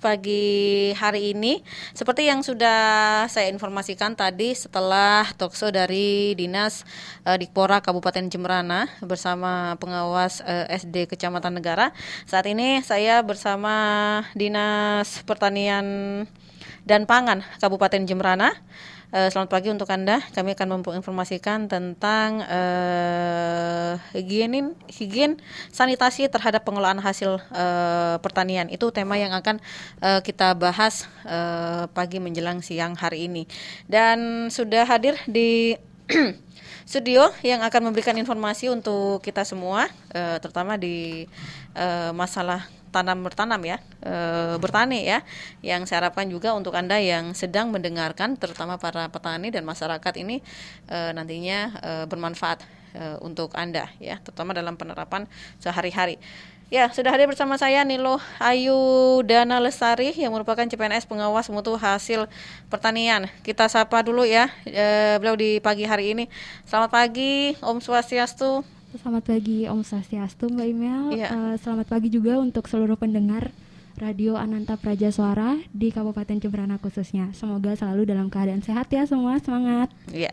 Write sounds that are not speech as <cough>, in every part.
pagi hari ini seperti yang sudah saya informasikan tadi setelah talkshow dari Dinas uh, Dikpora Kabupaten Jemberana bersama pengawas uh, SD Kecamatan Negara. Saat ini saya bersama Dinas Pertanian dan Pangan Kabupaten Jemberana Uh, selamat pagi untuk Anda. Kami akan menginformasikan tentang uh, higienin, higien sanitasi terhadap pengelolaan hasil uh, pertanian. Itu tema yang akan uh, kita bahas uh, pagi menjelang siang hari ini. Dan sudah hadir di <clears throat> studio yang akan memberikan informasi untuk kita semua, uh, terutama di uh, masalah tanam bertanam ya e, bertani ya yang saya harapkan juga untuk anda yang sedang mendengarkan terutama para petani dan masyarakat ini e, nantinya e, bermanfaat e, untuk anda ya terutama dalam penerapan sehari-hari Ya, sudah hadir bersama saya Nilo Ayu Dana Lestari yang merupakan CPNS pengawas mutu hasil pertanian. Kita sapa dulu ya e, beliau di pagi hari ini. Selamat pagi, Om Swastiastu. Selamat pagi Om Swastiastu Mbak Imel. Ya. Uh, selamat pagi juga untuk seluruh pendengar Radio Ananta Praja Suara di Kabupaten Jemberana khususnya. Semoga selalu dalam keadaan sehat ya semua. Semangat. Iya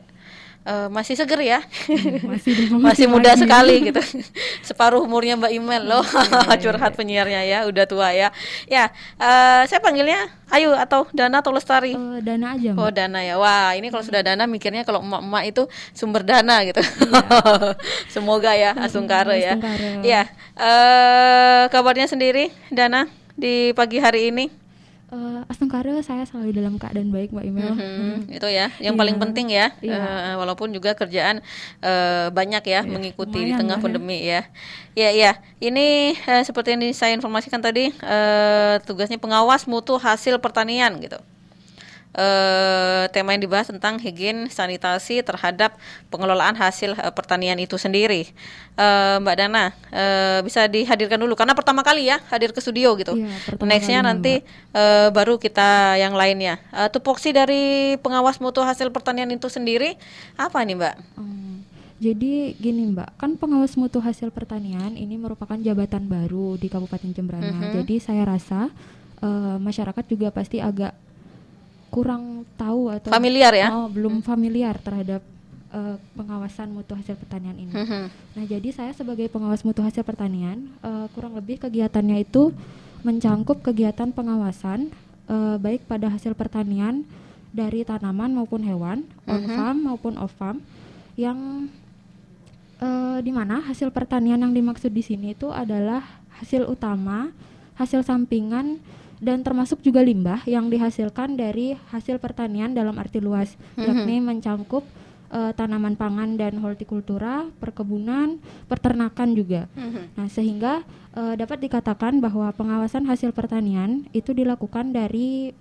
uh, masih seger ya, hmm, masih <laughs> masih muda lagi. sekali gitu, <laughs> separuh umurnya Mbak Imel loh, iya, iya, <laughs> curhat iya. penyiarnya ya, udah tua ya. Ya, uh, saya panggilnya Ayu atau Dana atau Lestari? Uh, dana aja. Mbak. Oh Dana ya, wah ini kalau sudah Dana mikirnya kalau emak-emak itu sumber dana gitu. Iya. Semoga ya, Asungkara ya. Iya, uh, kabarnya sendiri Dana di pagi hari ini? Uh, Astungkara saya selalu dalam keadaan baik Mbak Imel. Mm -hmm. Itu ya, yang yeah. paling penting ya. Yeah. Iya. Uh, walaupun juga kerjaan uh, banyak ya yeah. mengikuti Lumayan di tengah pandemi ya. Ya ya, ini uh, seperti yang saya informasikan tadi uh, tugasnya pengawas mutu hasil pertanian gitu uh, tema yang dibahas tentang higien sanitasi terhadap pengelolaan hasil uh, pertanian itu sendiri. Uh, Mbak Dana uh, bisa dihadirkan dulu karena pertama kali ya hadir ke studio gitu. Iya, Nextnya nanti uh, baru kita yang lainnya. Uh, tupoksi dari pengawas mutu hasil pertanian itu sendiri apa nih Mbak? Hmm. Jadi gini Mbak, kan pengawas mutu hasil pertanian ini merupakan jabatan baru di Kabupaten Jemberana. Mm -hmm. Jadi saya rasa uh, masyarakat juga pasti agak kurang tahu atau familiar ya oh, belum hmm. familiar terhadap uh, pengawasan mutu hasil pertanian ini. Hmm. Nah, jadi saya sebagai pengawas mutu hasil pertanian uh, kurang lebih kegiatannya itu mencangkup kegiatan pengawasan uh, baik pada hasil pertanian dari tanaman maupun hewan, hmm. on farm maupun off farm yang uh, di mana hasil pertanian yang dimaksud di sini itu adalah hasil utama, hasil sampingan dan termasuk juga limbah yang dihasilkan dari hasil pertanian dalam arti luas, mm-hmm. yakni mencangkup uh, tanaman pangan dan hortikultura, perkebunan, peternakan juga. Mm-hmm. Nah, sehingga uh, dapat dikatakan bahwa pengawasan hasil pertanian itu dilakukan dari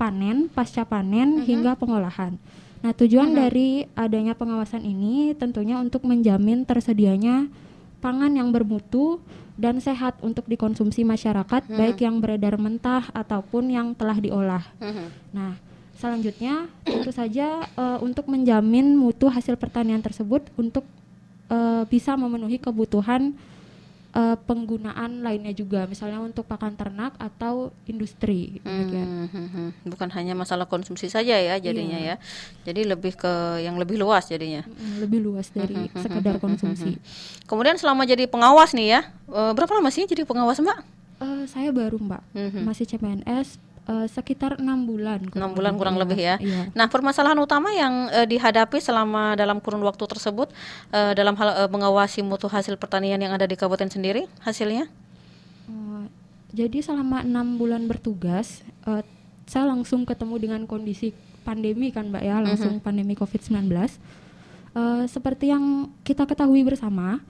panen, pasca panen mm-hmm. hingga pengolahan. Nah, tujuan mm-hmm. dari adanya pengawasan ini tentunya untuk menjamin tersedianya pangan yang bermutu dan sehat untuk dikonsumsi masyarakat hmm. baik yang beredar mentah ataupun yang telah diolah. Hmm. Nah, selanjutnya tentu saja uh, untuk menjamin mutu hasil pertanian tersebut untuk uh, bisa memenuhi kebutuhan uh, penggunaan lainnya juga, misalnya untuk pakan ternak atau industri. Hmm, hmm, hmm, hmm. Bukan hanya masalah konsumsi saja ya jadinya iya. ya, jadi lebih ke yang lebih luas jadinya. Hmm, lebih luas dari hmm, sekedar konsumsi. Kemudian selama jadi pengawas nih ya, uh, berapa lama sih jadi pengawas mbak? Uh, saya baru mbak, hmm. masih CPNS uh, sekitar enam bulan. Enam bulan kurang lebih ya. Iya. Nah, permasalahan utama yang uh, dihadapi selama dalam kurun waktu tersebut uh, dalam hal uh, mengawasi mutu hasil pertanian yang ada di kabupaten sendiri hasilnya? Uh, jadi selama enam bulan bertugas, uh, saya langsung ketemu dengan kondisi pandemi kan, mbak ya, langsung uh -huh. pandemi COVID-19. Uh, seperti yang kita ketahui bersama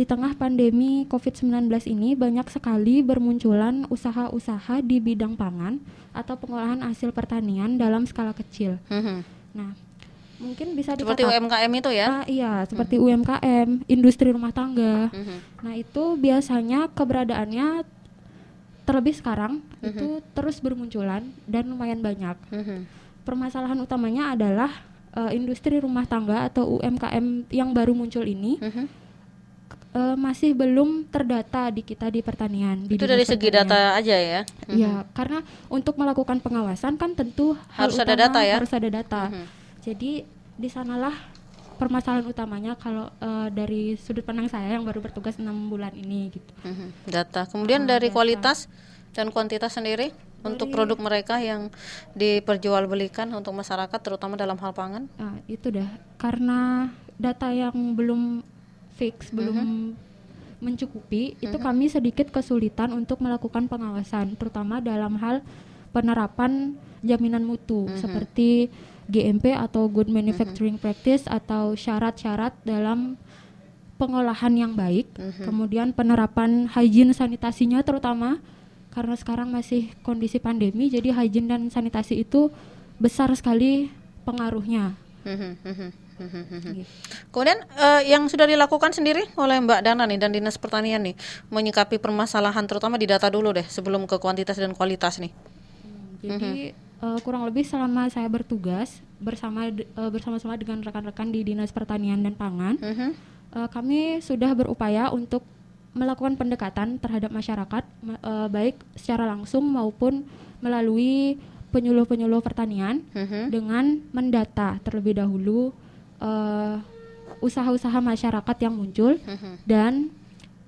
di tengah pandemi COVID-19 ini banyak sekali bermunculan usaha-usaha di bidang pangan atau pengolahan hasil pertanian dalam skala kecil. Mm-hmm. Nah, mungkin bisa seperti UMKM itu ya? Ah, iya, seperti mm-hmm. UMKM, industri rumah tangga. Mm-hmm. Nah, itu biasanya keberadaannya terlebih sekarang mm-hmm. itu terus bermunculan dan lumayan banyak. Mm-hmm. Permasalahan utamanya adalah uh, industri rumah tangga atau UMKM yang baru muncul ini. Mm-hmm uh, masih belum terdata di kita di pertanian. Di Itu dari segi data aja ya? Iya, hmm. karena untuk melakukan pengawasan kan tentu harus ada data ya. Harus ada data. Hmm. Jadi di sanalah permasalahan utamanya kalau uh, dari sudut pandang saya yang baru bertugas enam bulan ini gitu. Hmm. Data. Kemudian uh, dari data. kualitas dan kuantitas sendiri untuk produk mereka yang diperjualbelikan untuk masyarakat terutama dalam hal pangan? Nah, itu dah karena data yang belum fix, uh-huh. belum mencukupi, uh-huh. itu mhm. kami sedikit kesulitan untuk melakukan pengawasan terutama dalam hal penerapan jaminan mutu uh-huh. seperti GMP atau Good Manufacturing uh-huh. Practice atau syarat-syarat dalam pengolahan yang baik, uh-huh. kemudian penerapan hygiene sanitasinya terutama karena sekarang masih kondisi pandemi jadi hygiene dan sanitasi itu besar sekali pengaruhnya. Gitu. Kemudian uh, yang sudah dilakukan sendiri oleh Mbak Dana nih dan Dinas Pertanian nih menyikapi permasalahan terutama di data dulu deh sebelum ke kuantitas dan kualitas nih. Hmm, jadi uh, kurang lebih selama saya bertugas bersama uh, bersama-sama dengan rekan-rekan di Dinas Pertanian dan Pangan, uh, kami sudah berupaya untuk melakukan pendekatan terhadap masyarakat uh, baik secara langsung maupun melalui penyuluh-penyuluh pertanian uh-huh. dengan mendata terlebih dahulu uh, usaha-usaha masyarakat yang muncul uh-huh. dan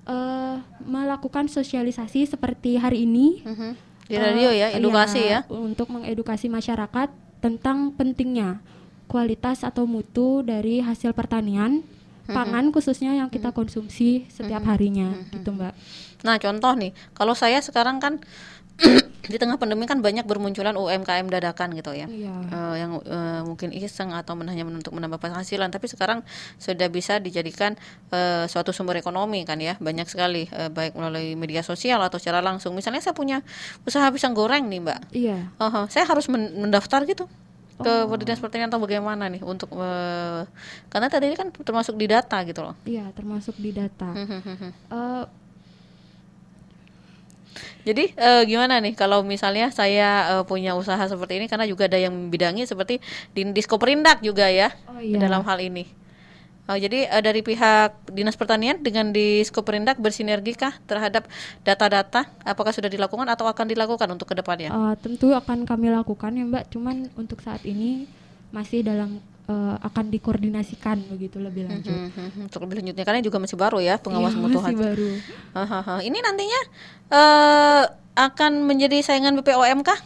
uh, melakukan sosialisasi seperti hari ini uh-huh. di radio uh, ya edukasi ya, ya untuk mengedukasi masyarakat tentang pentingnya kualitas atau mutu dari hasil pertanian pangan khususnya yang kita konsumsi setiap harinya gitu mbak. Nah contoh nih, kalau saya sekarang kan <coughs> di tengah pandemi kan banyak bermunculan UMKM dadakan gitu ya, iya. uh, yang uh, mungkin iseng atau hanya untuk menambah penghasilan, tapi sekarang sudah bisa dijadikan uh, suatu sumber ekonomi kan ya, banyak sekali uh, baik melalui media sosial atau secara langsung. Misalnya saya punya usaha pisang goreng nih mbak, iya. uh -huh, saya harus mendaftar gitu ke oh. dinas pertanian atau bagaimana nih untuk uh, karena tadi ini kan termasuk di data gitu loh iya termasuk di data uh, jadi uh, gimana nih kalau misalnya saya uh, punya usaha seperti ini karena juga ada yang bidangi seperti di Diskoperindak juga ya oh, iya. dalam hal ini Oh, jadi uh, dari pihak Dinas Pertanian dengan di Skoperindak bersinergi kah terhadap data-data? Apakah sudah dilakukan atau akan dilakukan untuk ke depannya? Uh, tentu akan kami lakukan ya Mbak. Cuman untuk saat ini masih dalam uh, akan dikoordinasikan begitu lebih lanjut. Hmm, hmm, hmm, untuk lebih lanjutnya karena juga masih baru ya pengawas iya, mutu masih baru. Ini nantinya uh, akan menjadi saingan BPOM kah?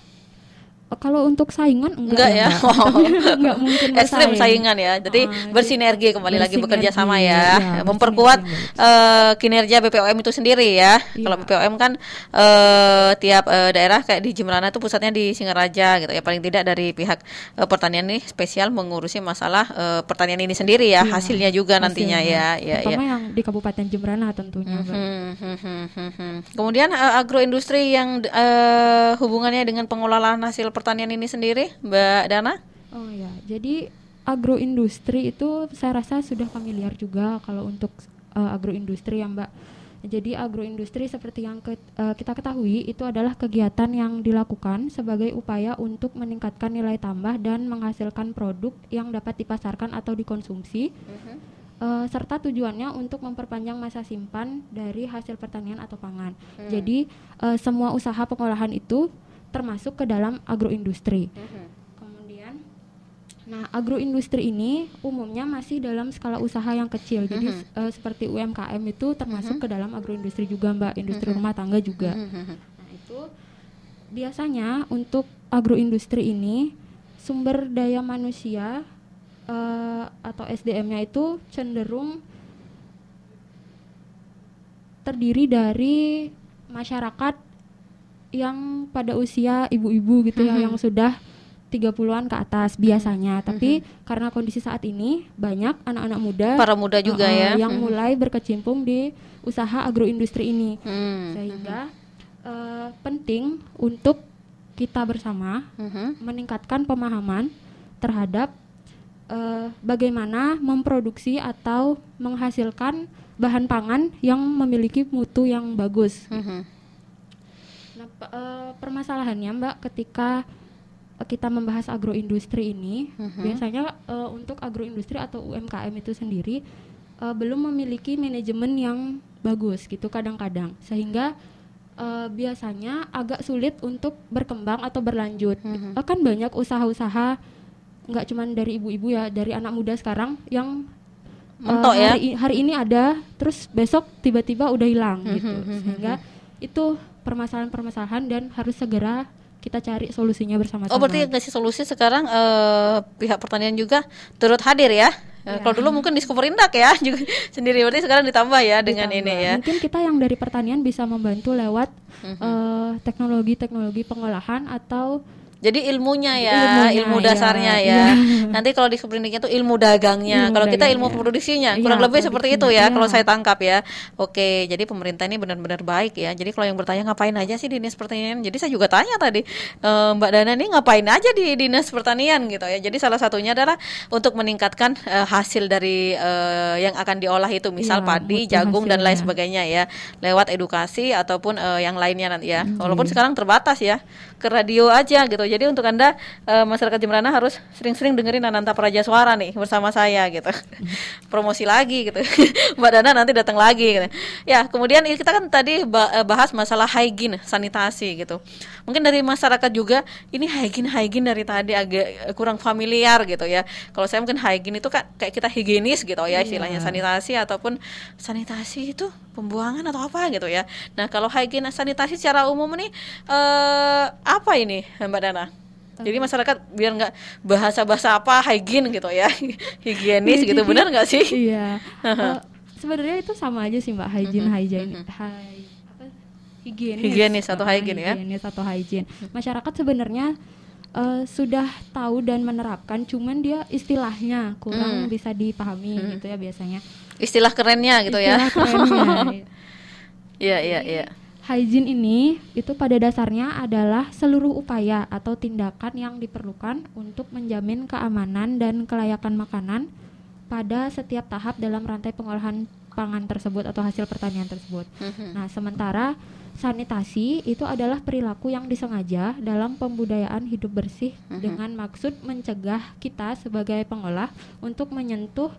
Kalau untuk saingan enggak, enggak ya, ya. Oh. <laughs> enggak mungkin ekstrim saingan ya. Jadi uh, bersinergi kembali bersinergi, lagi bekerja sama ya, <laughs> ya memperkuat uh, kinerja BPOM itu sendiri ya, ya. kalau BPOM kan uh, tiap uh, daerah kayak di Jemrana itu pusatnya di Singaraja gitu ya. Paling tidak dari pihak uh, pertanian nih spesial mengurusi masalah uh, pertanian ini sendiri ya, ya hasilnya juga hasilnya. nantinya ya. Ya ya yang di Kabupaten Jemrana tentunya hmm, hmm, hmm, hmm, kemudian uh, agroindustri yang uh, hubungannya dengan pengelolaan hasil pertanian ini sendiri, Mbak Dana? Oh ya, jadi agroindustri itu saya rasa sudah familiar juga kalau untuk uh, agroindustri ya Mbak. Jadi agroindustri seperti yang ke, uh, kita ketahui itu adalah kegiatan yang dilakukan sebagai upaya untuk meningkatkan nilai tambah dan menghasilkan produk yang dapat dipasarkan atau dikonsumsi. Uh -huh. uh, serta tujuannya untuk memperpanjang masa simpan dari hasil pertanian atau pangan. Hmm. Jadi uh, semua usaha pengolahan itu termasuk ke dalam agroindustri. Mm-hmm. Kemudian, nah agroindustri ini umumnya masih dalam skala usaha yang kecil. Mm-hmm. Jadi uh, seperti UMKM itu termasuk mm-hmm. ke dalam agroindustri juga, mbak, industri mm-hmm. rumah tangga juga. Mm-hmm. Nah itu biasanya untuk agroindustri ini sumber daya manusia uh, atau SDM-nya itu cenderung terdiri dari masyarakat yang pada usia ibu-ibu gitu ya yang sudah 30-an ke atas biasanya, tapi karena kondisi saat ini banyak anak-anak muda para muda juga uh, ya yang mulai berkecimpung di usaha agroindustri ini. Hmm. Sehingga uh, penting untuk kita bersama hmm. meningkatkan pemahaman terhadap uh, bagaimana memproduksi atau menghasilkan bahan pangan yang memiliki mutu yang bagus. Hmm Nah, uh, permasalahannya Mbak ketika kita membahas agroindustri ini, uh-huh. biasanya uh, untuk agroindustri atau UMKM itu sendiri uh, belum memiliki manajemen yang bagus gitu kadang-kadang sehingga uh, biasanya agak sulit untuk berkembang atau berlanjut. -hmm. kan banyak usaha-usaha nggak cuma dari ibu-ibu ya, dari anak muda sekarang yang Mentok uh, hari, ya? hari ini ada, terus besok tiba-tiba udah hilang -hmm. gitu. Sehingga itu permasalahan-permasalahan dan harus segera kita cari solusinya bersama-sama. Oh berarti kasih solusi sekarang uh, pihak pertanian juga turut hadir ya? Ya. Kalau dulu mungkin di Skuperindak ya <laughs> juga sendiri berarti sekarang ditambah ya ditambah. dengan ini ya. Mungkin kita yang dari pertanian bisa membantu lewat teknologi-teknologi uh -huh. uh, teknologi -teknologi pengolahan atau jadi ilmunya ya, ilmunya, ilmu dasarnya ya. ya. Nanti kalau di sprintingnya itu ilmu dagangnya. Ilmu kalau kita ilmu produksinya, iya, kurang ya, lebih seperti itu ya, ya. Kalau saya tangkap ya. Oke, jadi pemerintah ini benar-benar baik ya. Jadi kalau yang bertanya ngapain aja sih di dinas pertanian? Jadi saya juga tanya tadi, e, Mbak Dana ini ngapain aja di dinas pertanian gitu ya. Jadi salah satunya adalah untuk meningkatkan e, hasil dari e, yang akan diolah itu, misal ya, padi, jagung hasilnya. dan lain sebagainya ya, lewat edukasi ataupun yang lainnya nanti ya. Hmm, Walaupun sekarang terbatas ya, ke radio aja gitu jadi untuk Anda uh, masyarakat Jemberana harus sering-sering dengerin Ananta Praja Suara nih bersama saya gitu. <laughs> Promosi lagi gitu. <laughs> Mbak Dana nanti datang lagi gitu. Ya, kemudian kita kan tadi eh, bahas masalah hygiene, sanitasi gitu. Mungkin dari masyarakat juga ini hygiene hygiene dari tadi agak kurang familiar gitu ya. Kalau saya mungkin hygiene itu kan kayak kita higienis gitu ya istilahnya yeah. sanitasi ataupun sanitasi itu pembuangan atau apa gitu ya. Nah, kalau hygiene sanitasi secara umum nih eh, apa ini Mbak Dana? Jadi masyarakat biar nggak bahasa-bahasa apa hygiene gitu ya, <laughs> higienis gitu, benar nggak sih? Iya. uh, <laughs> sebenarnya itu sama aja sih Mbak, hygiene, hygiene, hy, higienis, higienis atau hygiene ya. Higienis atau hygiene. Masyarakat sebenarnya uh, sudah tahu dan menerapkan, cuman dia istilahnya kurang hmm. bisa dipahami hmm. gitu ya biasanya. Istilah kerennya gitu ya. Istilah ya. kerennya. <laughs> Iya, iya, iya. Hygiene ini itu pada dasarnya adalah seluruh upaya atau tindakan yang diperlukan untuk menjamin keamanan dan kelayakan makanan pada setiap tahap dalam rantai pengolahan pangan tersebut atau hasil pertanian tersebut. Mm-hmm. Nah, sementara sanitasi itu adalah perilaku yang disengaja dalam pembudayaan hidup bersih mm-hmm. dengan maksud mencegah kita sebagai pengolah untuk menyentuh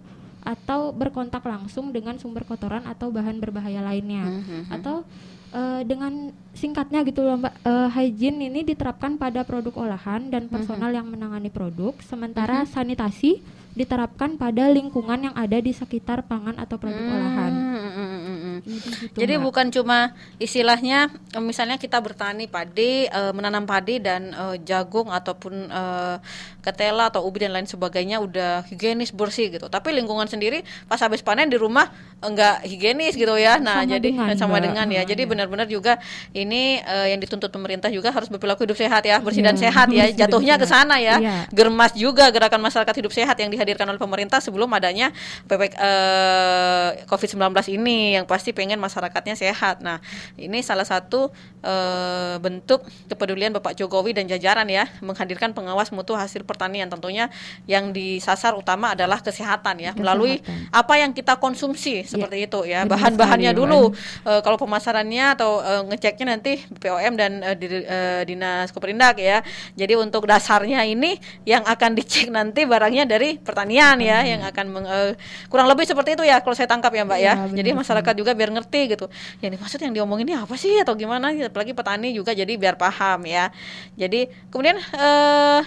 atau berkontak langsung dengan sumber kotoran atau bahan berbahaya lainnya mm-hmm. atau uh, dengan singkatnya gitu loh mbak uh, hygiene ini diterapkan pada produk olahan dan personal mm -hmm. yang menangani produk sementara mm -hmm. sanitasi diterapkan pada lingkungan yang ada di sekitar pangan atau produk mm -hmm. olahan gitu, Jadi mbak. bukan cuma istilahnya eh, misalnya kita bertani padi, e, menanam padi dan e, jagung ataupun e, ketela atau ubi dan lain sebagainya udah higienis bersih gitu. Tapi lingkungan sendiri pas habis panen di rumah enggak higienis gitu ya. Nah, sama jadi dengan, sama mbak. dengan ya. Jadi benar-benar juga ini e, yang dituntut pemerintah juga harus berperilaku hidup sehat ya, bersih yeah. dan sehat ya. Jatuhnya ke sana ya. Yeah. Germas juga gerakan masyarakat hidup sehat yang dihadirkan oleh pemerintah sebelum adanya PPK e, COVID-19 ini yang pasti pasti pengen masyarakatnya sehat. Nah, ini salah satu e, bentuk kepedulian Bapak Jokowi dan jajaran ya menghadirkan pengawas mutu hasil pertanian. Tentunya yang disasar utama adalah kesehatan ya kesehatan. melalui apa yang kita konsumsi ya. seperti itu ya. Bahan-bahannya dulu e, kalau pemasarannya atau e, ngeceknya nanti BPOM dan e, di, e, Dinas Koperindak ya. Jadi untuk dasarnya ini yang akan dicek nanti barangnya dari pertanian ya yang akan meng, e, kurang lebih seperti itu ya kalau saya tangkap ya Mbak ya. ya. Jadi masyarakat juga biar ngerti gitu. Yang dimaksud yang diomongin ini apa sih? Atau gimana? Apalagi petani juga jadi biar paham ya. Jadi kemudian uh,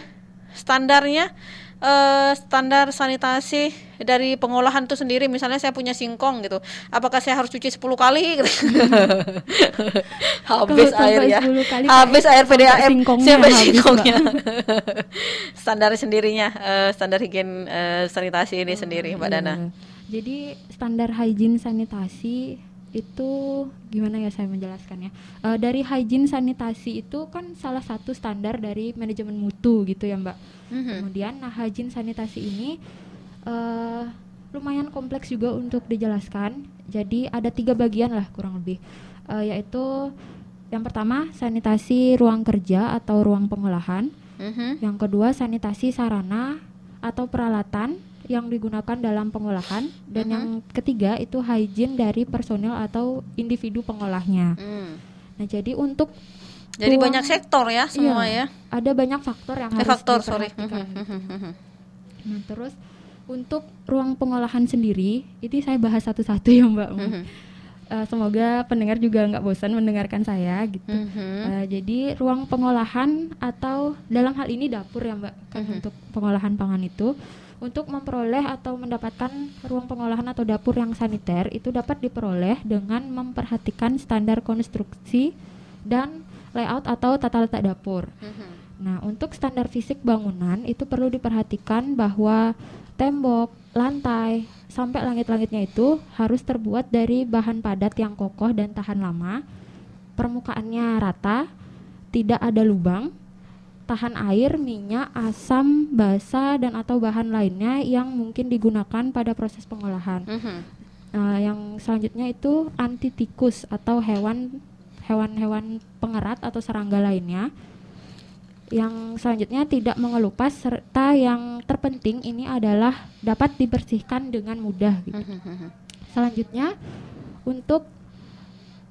standarnya uh, standar sanitasi dari pengolahan itu sendiri. Misalnya saya punya singkong gitu apakah saya harus cuci 10 kali? <laughs> Gitu. habis air ya. kali habis air PDAM sampai singkongnya. <laughs> Standar sendirinya uh, standar higien uh, sanitasi ini hmm, sendiri Mbak. Dana jadi standar hygiene sanitasi itu gimana ya saya menjelaskannya uh, dari hygiene sanitasi itu kan salah satu standar dari manajemen mutu gitu ya mbak. Mm-hmm. kemudian nah hygiene sanitasi ini uh, lumayan kompleks juga untuk dijelaskan. Jadi ada tiga bagian lah kurang lebih. Uh, yaitu yang pertama sanitasi ruang kerja atau ruang pengolahan. Mm-hmm. yang kedua sanitasi sarana atau peralatan yang digunakan dalam pengolahan dan uh-huh. yang ketiga itu hygiene dari personil atau individu pengolahnya. Mm. Nah, jadi untuk jadi tuang, banyak sektor ya semua iya, ya. Ada banyak faktor yang eh, harus faktor sorry. nah, terus untuk ruang pengolahan sendiri, ini saya bahas satu-satu ya Mbak. Mhm. Uh, semoga pendengar juga nggak bosan mendengarkan saya gitu. Mhm. Uh, jadi ruang pengolahan atau dalam hal ini dapur ya Mbak kan Mhm. untuk pengolahan pangan itu untuk memperoleh atau mendapatkan ruang pengolahan atau dapur yang saniter itu dapat diperoleh dengan memperhatikan standar konstruksi dan layout atau tata letak dapur. Mhm. Nah, untuk standar fisik bangunan itu perlu diperhatikan bahwa tembok, lantai, sampai langit-langitnya itu harus terbuat dari bahan padat yang kokoh dan tahan lama. Permukaannya rata, tidak ada lubang, tahan air, minyak, asam, basa dan atau bahan lainnya yang mungkin digunakan pada proses pengolahan. Mhm. Nah, yang selanjutnya itu anti tikus atau hewan hewan-hewan pengerat atau serangga lainnya. Yang selanjutnya tidak mengelupas serta yang terpenting ini adalah dapat dibersihkan dengan mudah gitu. Mhm. Selanjutnya untuk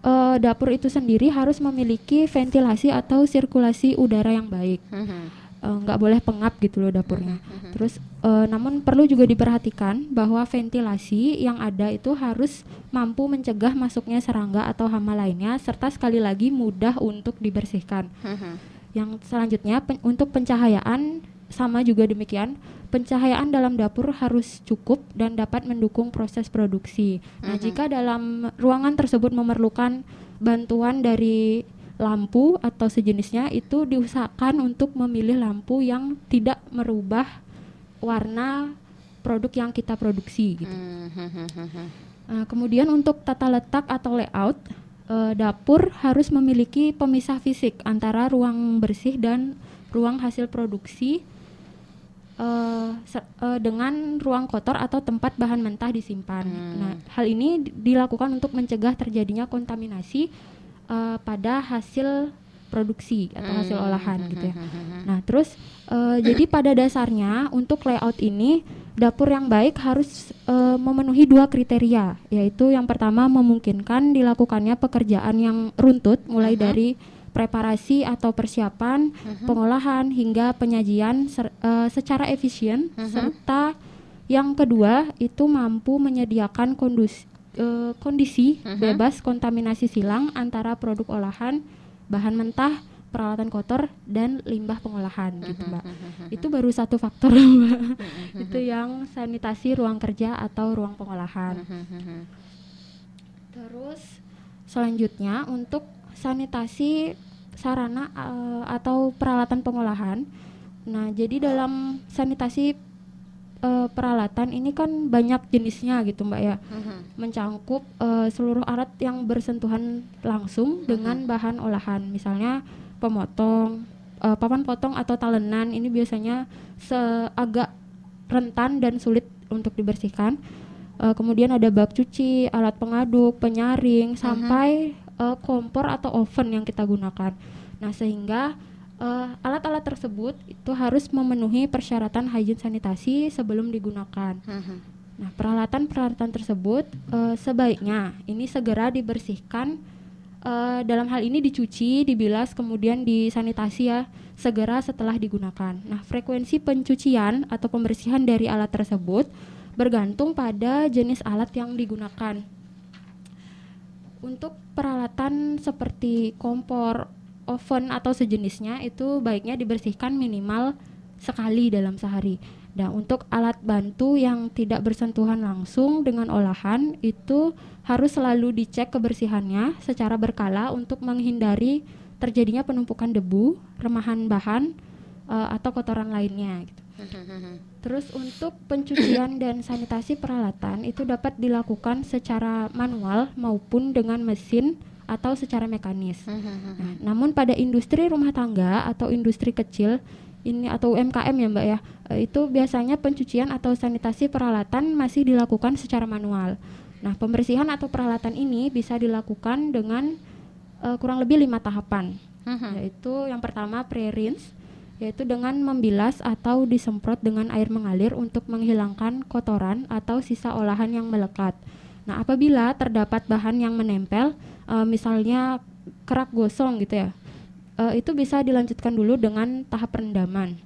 eh, dapur itu sendiri harus memiliki ventilasi atau sirkulasi udara yang baik. Mhm. Eh, nggak boleh pengap gitu loh dapurnya. Mhm. Terus eh, namun perlu juga diperhatikan bahwa ventilasi yang ada itu harus mampu mencegah masuknya serangga atau hama lainnya serta sekali lagi mudah untuk dibersihkan. Yang selanjutnya pen- untuk pencahayaan sama juga demikian. Pencahayaan dalam dapur harus cukup dan dapat mendukung proses produksi. Nah, Mhm. jika dalam ruangan tersebut memerlukan bantuan dari lampu atau sejenisnya itu diusahakan untuk memilih lampu yang tidak merubah warna produk yang kita produksi gitu. Mhm. Nah, kemudian untuk tata letak atau layout, eh, dapur harus memiliki pemisah fisik antara ruang bersih dan ruang hasil produksi eh, dengan ruang kotor atau tempat bahan mentah disimpan. Hmm. Nah, hal ini di- dilakukan untuk mencegah terjadinya kontaminasi eh, pada hasil produksi atau hasil Hmm. olahan gitu ya. Mhm. Nah, terus eh, jadi pada dasarnya untuk layout ini dapur yang baik harus eh, memenuhi dua kriteria, yaitu yang pertama memungkinkan dilakukannya pekerjaan yang runtut mulai Mhm. dari preparasi atau persiapan, Mhm. pengolahan hingga penyajian ser- eh, secara efisien Mhm. serta yang kedua itu mampu menyediakan kondus- eh, kondisi Mhm. bebas kontaminasi silang antara produk olahan, bahan mentah, peralatan kotor dan limbah pengolahan gitu, Mbak. Itu baru satu faktor, <laughs> Mbak. Itu yang sanitasi ruang kerja atau ruang pengolahan. Terus selanjutnya untuk sanitasi sarana eh, atau peralatan pengolahan. Nah, jadi dalam sanitasi eh, peralatan ini kan banyak jenisnya gitu, Mbak ya. Mhm. Mencangkup eh, seluruh alat yang bersentuhan langsung dengan bahan olahan. Misalnya pemotong, eh, papan potong atau talenan ini biasanya seagak rentan dan sulit untuk dibersihkan. Eh, kemudian ada bak cuci, alat pengaduk, penyaring, sampai eh, kompor atau oven yang kita gunakan. Nah, sehingga eh, alat-alat tersebut itu harus memenuhi persyaratan hygiene sanitasi sebelum digunakan. Mhm. Nah, peralatan-peralatan tersebut eh, sebaiknya ini segera dibersihkan. eh, dalam hal ini dicuci, dibilas, kemudian disanitasi ya segera setelah digunakan. Nah, frekuensi pencucian atau pembersihan dari alat tersebut bergantung pada jenis alat yang digunakan. Untuk peralatan seperti kompor, oven atau sejenisnya itu baiknya dibersihkan minimal sekali dalam sehari. Nah, untuk alat bantu yang tidak bersentuhan langsung dengan olahan itu harus selalu dicek kebersihannya secara berkala untuk menghindari terjadinya penumpukan debu, remahan bahan eh, atau kotoran lainnya gitu. Terus untuk pencucian dan sanitasi peralatan itu dapat dilakukan secara manual maupun dengan mesin atau secara mekanis. Nah, namun pada industri rumah tangga atau industri kecil ini atau UMKM ya Mbak ya, eh, itu biasanya pencucian atau sanitasi peralatan masih dilakukan secara manual. Nah, pembersihan atau peralatan ini bisa dilakukan dengan eh, kurang lebih lima tahapan, Mhm. yaitu yang pertama pre-rinse, yaitu dengan membilas atau disemprot dengan air mengalir untuk menghilangkan kotoran atau sisa olahan yang melekat. Nah, apabila terdapat bahan yang menempel, eh, misalnya kerak gosong gitu ya, eh, itu bisa dilanjutkan dulu dengan tahap perendaman.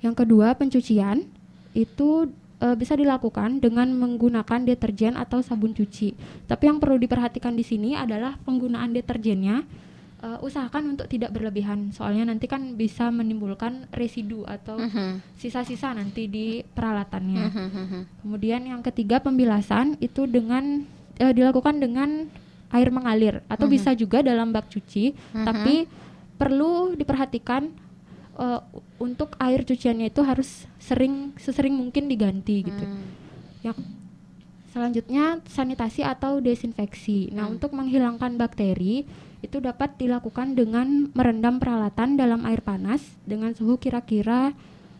Yang kedua, pencucian. itu uh, bisa dilakukan dengan menggunakan deterjen atau sabun cuci. Tapi yang perlu diperhatikan di sini adalah penggunaan deterjennya uh, usahakan untuk tidak berlebihan. Soalnya nanti kan bisa menimbulkan residu atau mhm. sisa-sisa uh -huh. nanti di peralatannya. Uh mhm, -huh. Mhm, Kemudian yang ketiga pembilasan itu dengan uh, dilakukan dengan air mengalir atau uh -huh. bisa juga dalam bak cuci, tapi perlu diperhatikan uh, untuk air cuciannya itu harus sering sesering mungkin diganti gitu. Hmm. Selanjutnya sanitasi atau desinfeksi. Nah, hmm. untuk menghilangkan bakteri itu dapat dilakukan dengan merendam peralatan dalam air panas dengan suhu kira-kira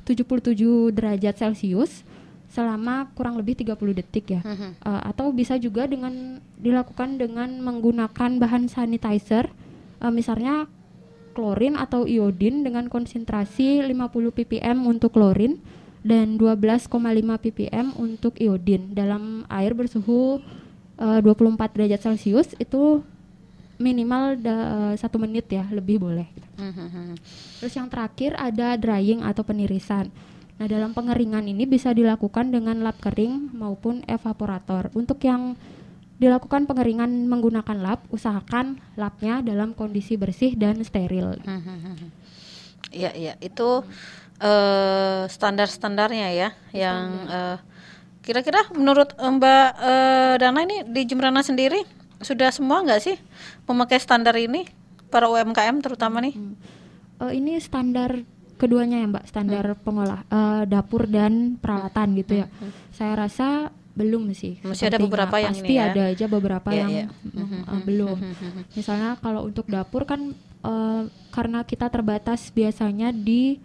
77 derajat Celcius selama kurang lebih 30 detik ya. Uh, atau bisa juga dengan dilakukan dengan menggunakan bahan sanitizer uh, misalnya klorin atau iodin dengan konsentrasi 50 ppm untuk klorin dan 12,5 ppm untuk iodin dalam air bersuhu uh, 24 derajat celcius itu minimal da, satu menit ya lebih boleh. Terus yang terakhir ada drying atau penirisan. Nah dalam pengeringan ini bisa dilakukan dengan lap kering maupun evaporator. Untuk yang dilakukan pengeringan menggunakan lap, usahakan lapnya dalam kondisi bersih dan steril. Iya, iya, itu uh, standar-standarnya ya, Standar. yang uh, kira-kira menurut Mbak uh, Dana ini di Jembrana sendiri sudah semua nggak sih memakai standar ini para UMKM terutama nih? Hmm. Uh, ini standar keduanya ya Mbak, standar hmm. pengolah uh, dapur dan peralatan gitu ya. Hmm. Saya rasa belum sih. Masih ada beberapa yang pasti ini ya. ada aja beberapa yeah, yang yeah. uh, belum. Misalnya kalau untuk dapur kan uh, karena kita terbatas biasanya di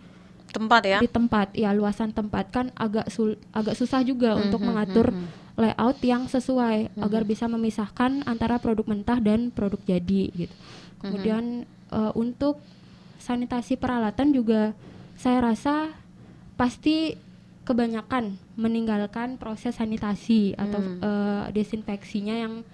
tempat ya. Di tempat ya luasan tempat kan agak sul agak susah juga mm-hmm, untuk mengatur mm-hmm. layout yang sesuai mm-hmm. agar bisa memisahkan antara produk mentah dan produk jadi gitu. Kemudian mm-hmm. uh, untuk sanitasi peralatan juga saya rasa pasti kebanyakan meninggalkan proses sanitasi hmm. atau uh, eh, desinfeksinya yang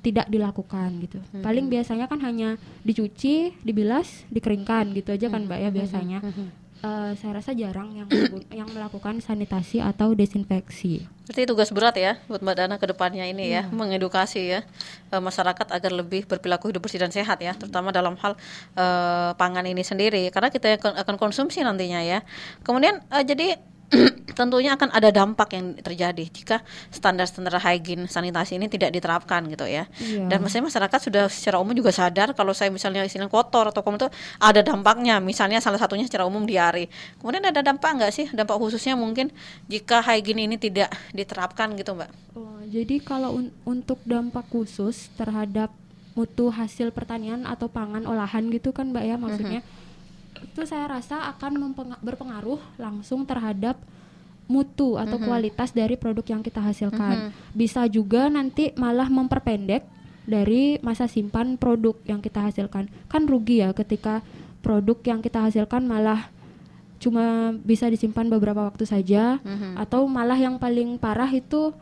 tidak dilakukan gitu. Hmm. Paling biasanya kan hanya dicuci, dibilas, dikeringkan gitu aja kan, Mbak ya hmm. biasanya. Hmm. Uh, saya rasa jarang yang <coughs> yang melakukan sanitasi atau desinfeksi. Berarti tugas berat ya buat Mbak Dana ke depannya ini yeah. ya, iya. mengedukasi ya uh, masyarakat agar lebih berperilaku hidup bersih dan sehat ya, terutama dalam hal uh, pangan ini sendiri karena kita akan konsumsi nantinya ya. Kemudian uh, jadi <clears throat> tentunya akan ada dampak yang terjadi jika standar-standar hygiene sanitasi ini tidak diterapkan gitu ya. Iya. Dan mestinya masyarakat sudah secara umum juga sadar kalau saya misalnya istilah kotor atau kotor itu ada dampaknya. Misalnya salah satunya secara umum diare. Kemudian ada dampak nggak sih? Dampak khususnya mungkin jika hygiene ini tidak diterapkan gitu, Mbak. Oh, jadi kalau un untuk dampak khusus terhadap mutu hasil pertanian atau pangan olahan gitu kan, Mbak ya maksudnya. Mm -hmm itu saya rasa akan berpengaruh langsung terhadap mutu atau mm -hmm. kualitas dari produk yang kita hasilkan. Mm -hmm. Bisa juga nanti malah memperpendek dari masa simpan produk yang kita hasilkan. Kan rugi ya ketika produk yang kita hasilkan malah cuma bisa disimpan beberapa waktu saja mm -hmm. atau malah yang paling parah itu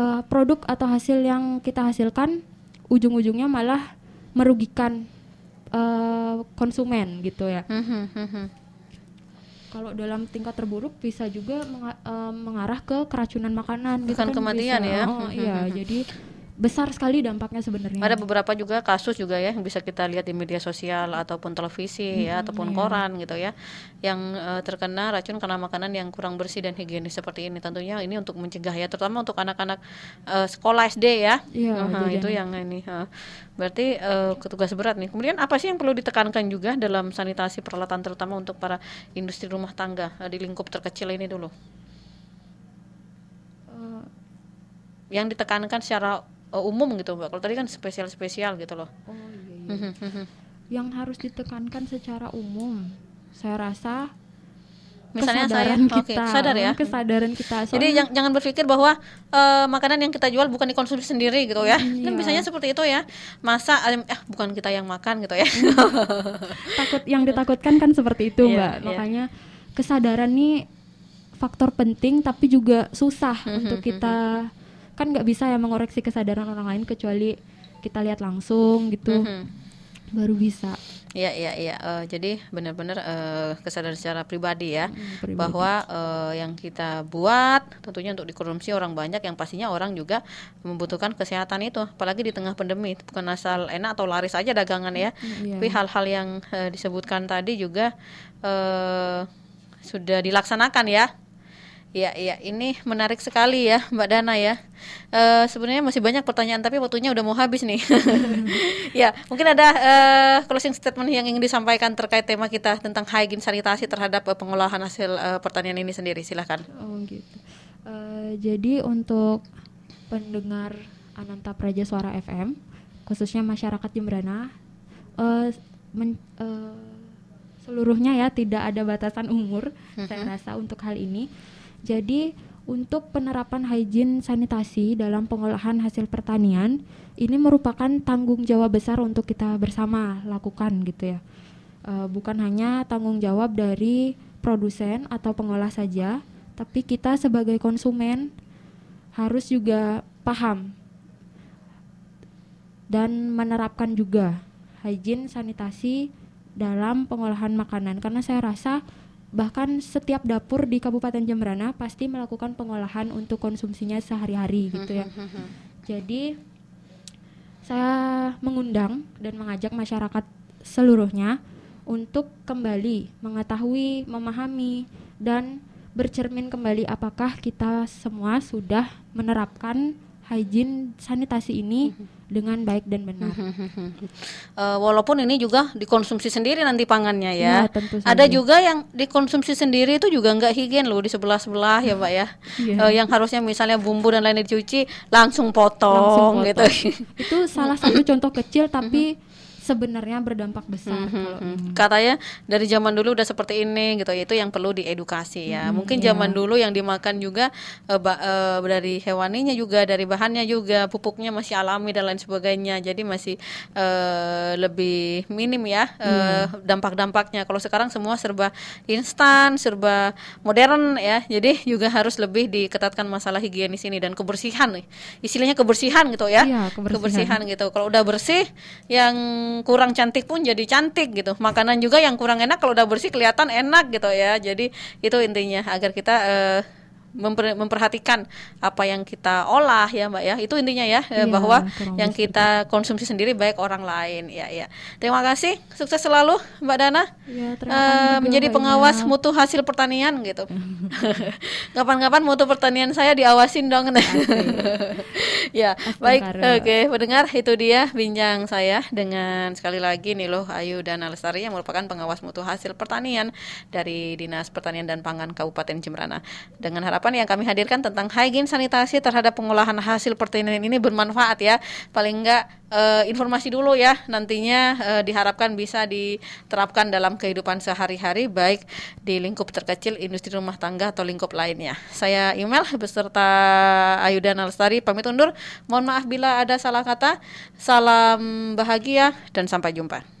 uh, produk atau hasil yang kita hasilkan ujung-ujungnya malah merugikan uh, konsumen gitu ya. Hmm, hmm, hmm, Kalau dalam tingkat terburuk bisa juga menga uh, mengarah ke keracunan makanan, gitu kan kematian bisa. ya. Oh, iya, jadi besar sekali dampaknya sebenarnya. Ada beberapa juga kasus juga ya yang bisa kita lihat di media sosial ataupun televisi hmm, ya ataupun iya. koran gitu ya yang uh, terkena racun karena makanan yang kurang bersih dan higienis seperti ini. Tentunya ini untuk mencegah ya terutama untuk anak-anak uh, sekolah SD ya. Iya, uh, itu yang ini uh, berarti uh, ketugas berat nih. Kemudian apa sih yang perlu ditekankan juga dalam sanitasi peralatan terutama untuk para industri rumah tangga uh, di lingkup terkecil ini dulu? yang ditekankan secara uh, umum gitu mbak. Kalau tadi kan spesial spesial gitu loh. Oh iya, iya. yang harus ditekankan secara umum saya rasa misalnya kesadaran saya kita, okay, sadar ya. kesadaran kita. Jadi jangan jangan berpikir bahwa uh, makanan yang kita jual bukan dikonsumsi sendiri gitu ya. Hmm, kan iya. biasanya seperti itu ya. Masa eh bukan kita yang makan gitu ya. <laughs> Takut yang ditakutkan kan seperti itu iya, mbak. iya. makanya kesadaran nih faktor penting tapi juga susah untuk kita kan nggak bisa ya mengoreksi kesadaran orang lain kecuali kita lihat langsung gitu. Mm -hmm. baru bisa Iya iya iya. Uh, jadi benar-benar uh, kesadaran secara pribadi ya Mm, pribadi. bahwa uh, yang kita buat tentunya untuk dikonsumsi orang banyak yang pastinya orang juga membutuhkan kesehatan itu apalagi di tengah pandemi bukan asal enak atau laris aja dagangan ya. Mm, iya. Tapi hal-hal yang uh, disebutkan tadi juga uh, sudah dilaksanakan ya. Iya, iya, ini menarik sekali ya, Mbak Dana ya. Eh, sebenarnya masih banyak pertanyaan, tapi waktunya udah mau habis nih. <laughs> ya, mungkin ada eh, closing statement yang ingin disampaikan terkait tema kita tentang hygiene sanitasi terhadap eh, pengolahan hasil eh, pertanian ini sendiri. Silahkan. Oh gitu. Eh, jadi untuk pendengar Ananta Praja Suara FM, khususnya masyarakat Jembrana, eh, men- eh, seluruhnya ya tidak ada batasan umur. Saya rasa untuk hal ini. Jadi untuk penerapan hygiene sanitasi dalam pengolahan hasil pertanian ini merupakan tanggung jawab besar untuk kita bersama lakukan gitu ya. Eh, bukan hanya tanggung jawab dari produsen atau pengolah saja, tapi kita sebagai konsumen harus juga paham dan menerapkan juga hygiene sanitasi dalam pengolahan makanan karena saya rasa bahkan setiap dapur di Kabupaten Jembrana pasti melakukan pengolahan untuk konsumsinya sehari-hari gitu ya. Jadi saya mengundang dan mengajak masyarakat seluruhnya untuk kembali mengetahui, memahami dan bercermin kembali apakah kita semua sudah menerapkan hygiene sanitasi ini dengan baik dan benar. Eh, walaupun ini juga dikonsumsi sendiri nanti pangannya ya. Iya, tentu Ada juga yang dikonsumsi sendiri itu juga nggak higien loh di sebelah-sebelah ya, Mbak ya. Iya. Eh, yang harusnya misalnya bumbu dan lain dicuci langsung potong, Langsung gitu. potong. Itu salah satu <coughs> contoh kecil tapi sebenarnya berdampak besar kalau Hmm, Katanya dari zaman dulu udah seperti ini gitu. Itu yang perlu diedukasi ya. Mungkin iya. zaman dulu yang dimakan juga eh, ba- eh, dari hewaninya juga, dari bahannya juga, pupuknya masih alami dan lain sebagainya. Jadi masih eh, lebih minim ya eh, dampak-dampaknya. Kalau sekarang semua serba instan, serba modern ya. Jadi juga harus lebih diketatkan masalah higienis ini dan kebersihan nih. Istilahnya kebersihan gitu ya. Iya, kebersihan. gitu. Kalau udah bersih, yang kurang cantik pun jadi cantik gitu. Makanan juga yang kurang enak kalau udah bersih kelihatan enak gitu ya. Jadi itu intinya agar kita eh, memper- memperhatikan apa yang kita olah ya Mbak ya. Itu intinya ya Iya, bahwa yang kita konsumsi sendiri baik orang lain. Ya ya. Terima kasih. Sukses selalu Mbak Dana. Ya, terima kasih juga, menjadi Mbak pengawas Ina. mutu hasil pertanian gitu. <laughs> Kapan-kapan mutu pertanian saya diawasin dong. <laughs> ya, baik. Astagfirullah. Oke, pendengar itu dia bincang saya dengan sekali lagi nih loh Ayu dan Alestari yang merupakan pengawas mutu hasil pertanian dari Dinas Pertanian dan Pangan Kabupaten Jembrana. Dengan harapan yang kami hadirkan tentang hygiene sanitasi terhadap pengolahan hasil pertanian ini bermanfaat ya. Paling enggak eh, informasi dulu ya nantinya eh, diharapkan bisa diterapkan dalam kehidupan sehari-hari baik di lingkup terkecil industri rumah tangga atau lingkup lainnya. Saya email beserta Ayu dan Alstari pamit undur. Mohon maaf bila ada salah kata. Salam bahagia dan sampai jumpa.